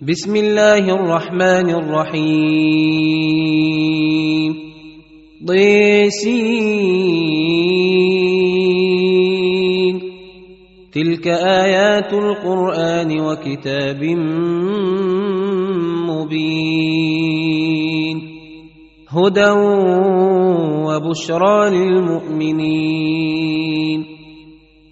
بسم الله الرحمن الرحيم. ضيسين تلك آيات القرآن وكتاب مبين. هدى وبشرى للمؤمنين.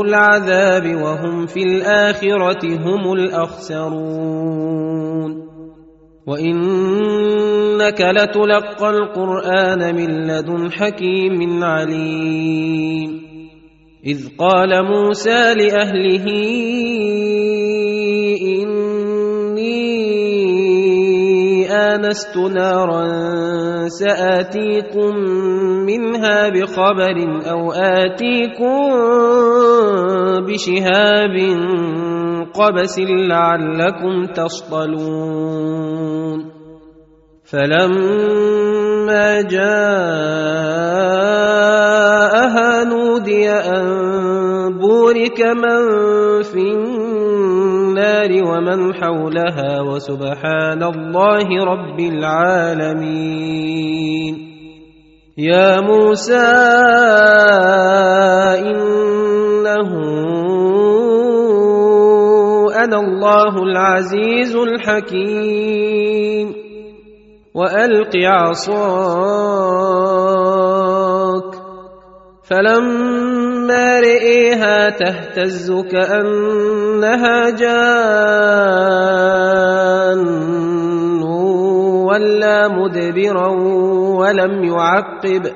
العذاب وهم في الآخرة هم الأخسرون. وإنك لتلقى القرآن من لدن حكيم عليم. إذ قال موسى لأهله انست نارا ساتيكم منها بخبر أو اتيكم بشهاب قبس لعلكم تصطلون فلما جاءها نودي ان بورك من في النار ومن حولها وسبحان الله رب العالمين. يا موسى إنه أنا الله العزيز الحكيم. وألق عصاك. فلما رئيها تهتز كأنها جان ولا مدبرا ولم يعقب.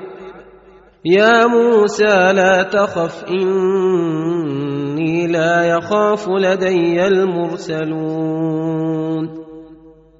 يا موسى لا تخف إني لا يخاف لدي المرسلون.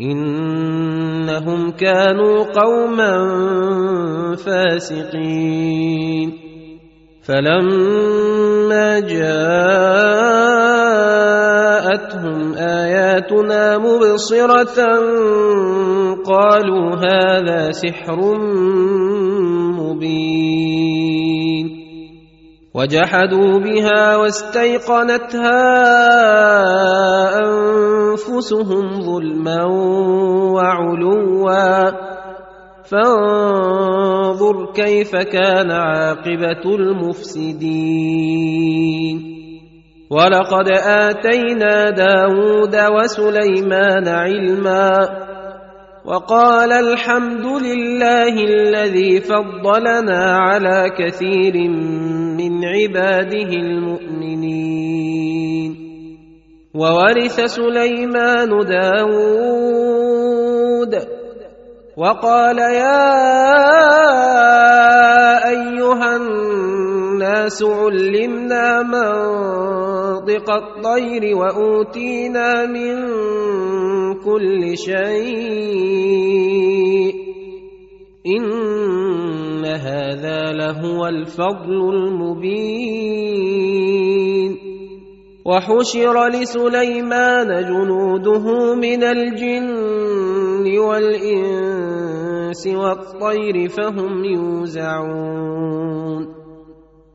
إنهم كانوا قوما فاسقين. فلما جاءتهم آياتنا مبصرة قالوا هذا سحر مبين. وجحدوا بها واستيقنتها أنفسهم ظلما وعلوا. فانظر كيف كان عاقبة المفسدين. ولقد آتينا داود وسليمان علما وقال الحمد لله الذي فضلنا على كثير من عباده المؤمنين. وورث سليمان داود. وقال يا أيها الناس علمنا منطق الطير وأوتينا من كل شيء. إن هذا لهو الفضل المبين. وحشر لسليمان جنوده من الجن والإنس والطير فهم يوزعون.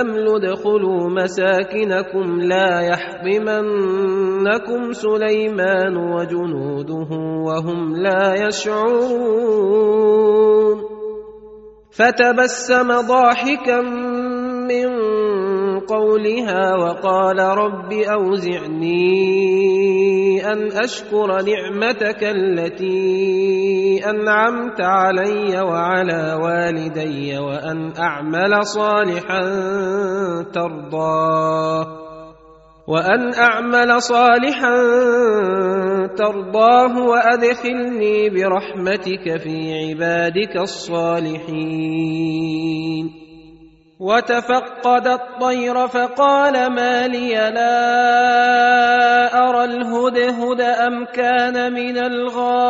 ادخلوا مساكنكم لا يحطمنكم سليمان وجنوده وهم لا يشعرون فتبسم ضاحكا من قولها وقال رب أوزعني أن أشكر نعمتك التي أنعمت علي وعلى والدي وأن أعمل صالحا ترضاه وأن أعمل صالحا ترضاه وأدخلني برحمتك في عبادك الصالحين وتفقد الطير فقال ما لي لا أرى الهدهد أم كان من الغائبين.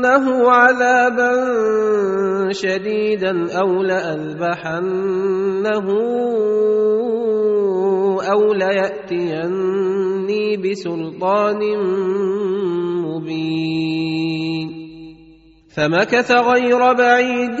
لاعذبنه عذابا شديدا أو لاذبحنه أو لياتيني بسلطان مبين فمكث غير بعيد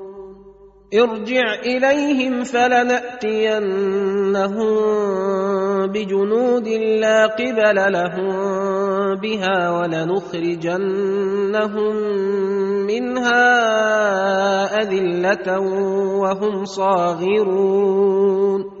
ارجع إليهم فلنأتينهم بجنود لا قبل لهم بها ولنخرجنهم منها أذلة وهم صاغرون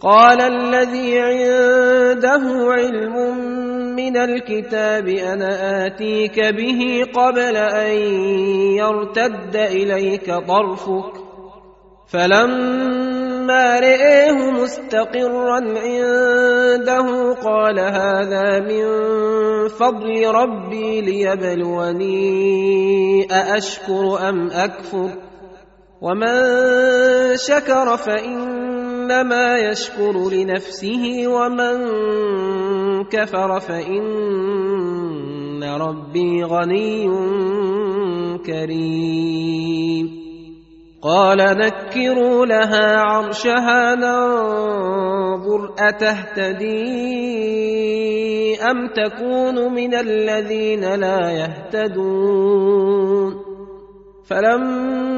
قال الذي عنده علم من الكتاب أنا آتيك به قبل أن يرتد إليك طرفك. فلما رئيه مستقرا عنده قال هذا من فضل ربي ليبلوني أأشكر أم أكفر؟ ومن شكر فانما يشكر لنفسه ومن كفر فإن ربي غني كريم. قال نكروا لها عرشها ننظر أتهتدي أم تكون من الذين لا يهتدون. فلما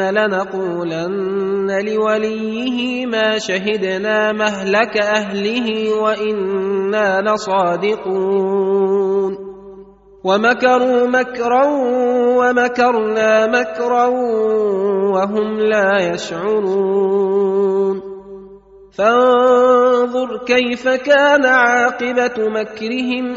لنقولن لوليه ما شهدنا مهلك أهله وإنا لصادقون. ومكروا مكرا ومكرنا مكرا وهم لا يشعرون. فانظر كيف كان عاقبة مكرهم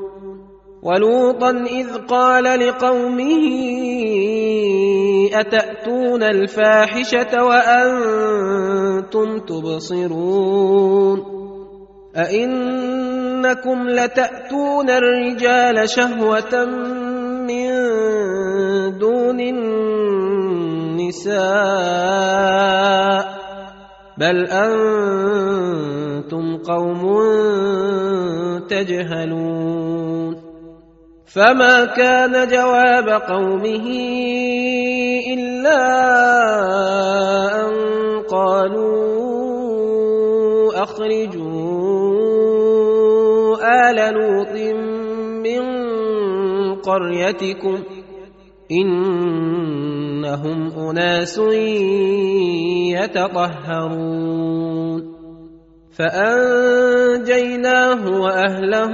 ولوطا إذ قال لقومه أتأتون الفاحشة وأنتم تبصرون أئنكم لتأتون الرجال شهوة من دون النساء بل أنتم قوم تجهلون فما كان جواب قومه الا ان قالوا اخرجوا ال لوط من قريتكم انهم اناس يتطهرون فانجيناه واهله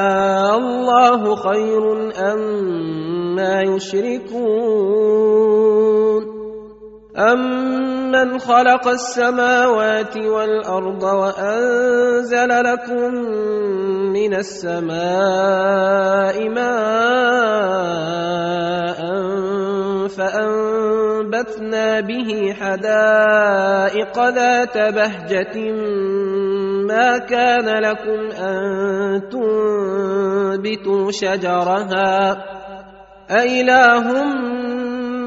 الله خير أما يشركون أمن خلق السماوات والأرض وأنزل لكم من السماء ماء فأنبتنا به حدائق ذات بهجة ما كان لكم أن تنبتوا شجرها أإله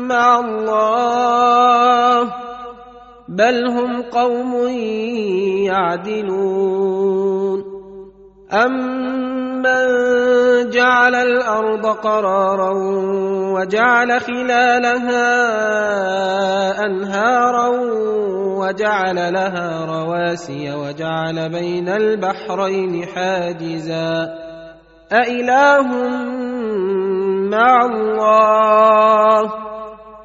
مع الله بل هم قوم يعدلون. أمن جعل الأرض قرارا وجعل خلالها أنهارا وجعل لها رواسي وجعل بين البحرين حاجزا. أإله مع الله؟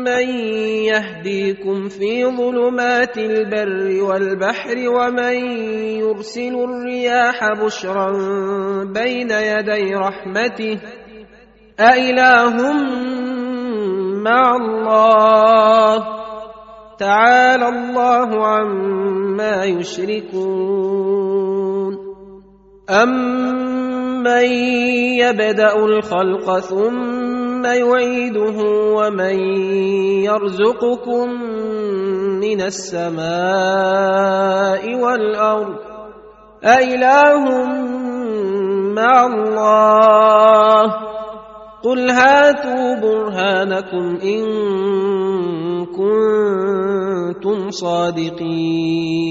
أمن يهديكم في ظلمات البر والبحر ومن يرسل الرياح بشرا بين يدي رحمته أإله مع الله تعالى الله عما يشركون أمن يبدأ الخلق ثم يعيده ومن يرزقكم من السماء والأرض أإله مع الله قل هاتوا برهانكم إن كنتم صادقين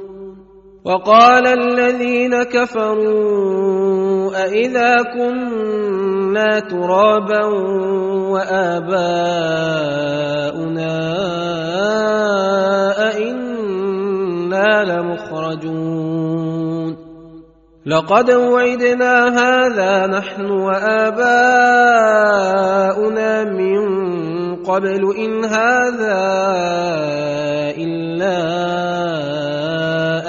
وقال الذين كفروا أإذا كنا ترابا وآباؤنا أئنا لمخرجون لقد وعدنا هذا نحن وآباؤنا من قبل إن هذا إلا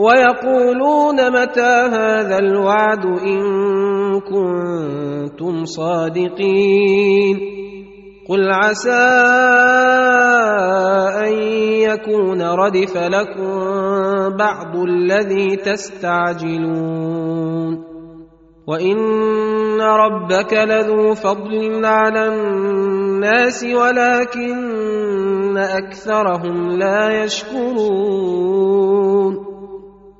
ويقولون متى هذا الوعد إن كنتم صادقين قل عسى أن يكون ردف لكم بعض الذي تستعجلون وإن ربك لذو فضل على الناس ولكن أكثرهم لا يشكرون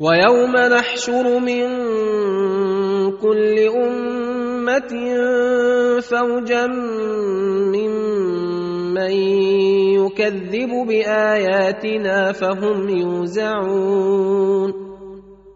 ويوم نحشر من كل أمة فوجا ممن يكذب بآياتنا فهم يوزعون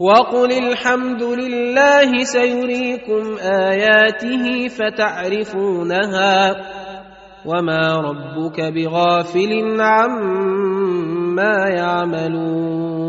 وقل الحمد لله سيريكم اياته فتعرفونها وما ربك بغافل عما يعملون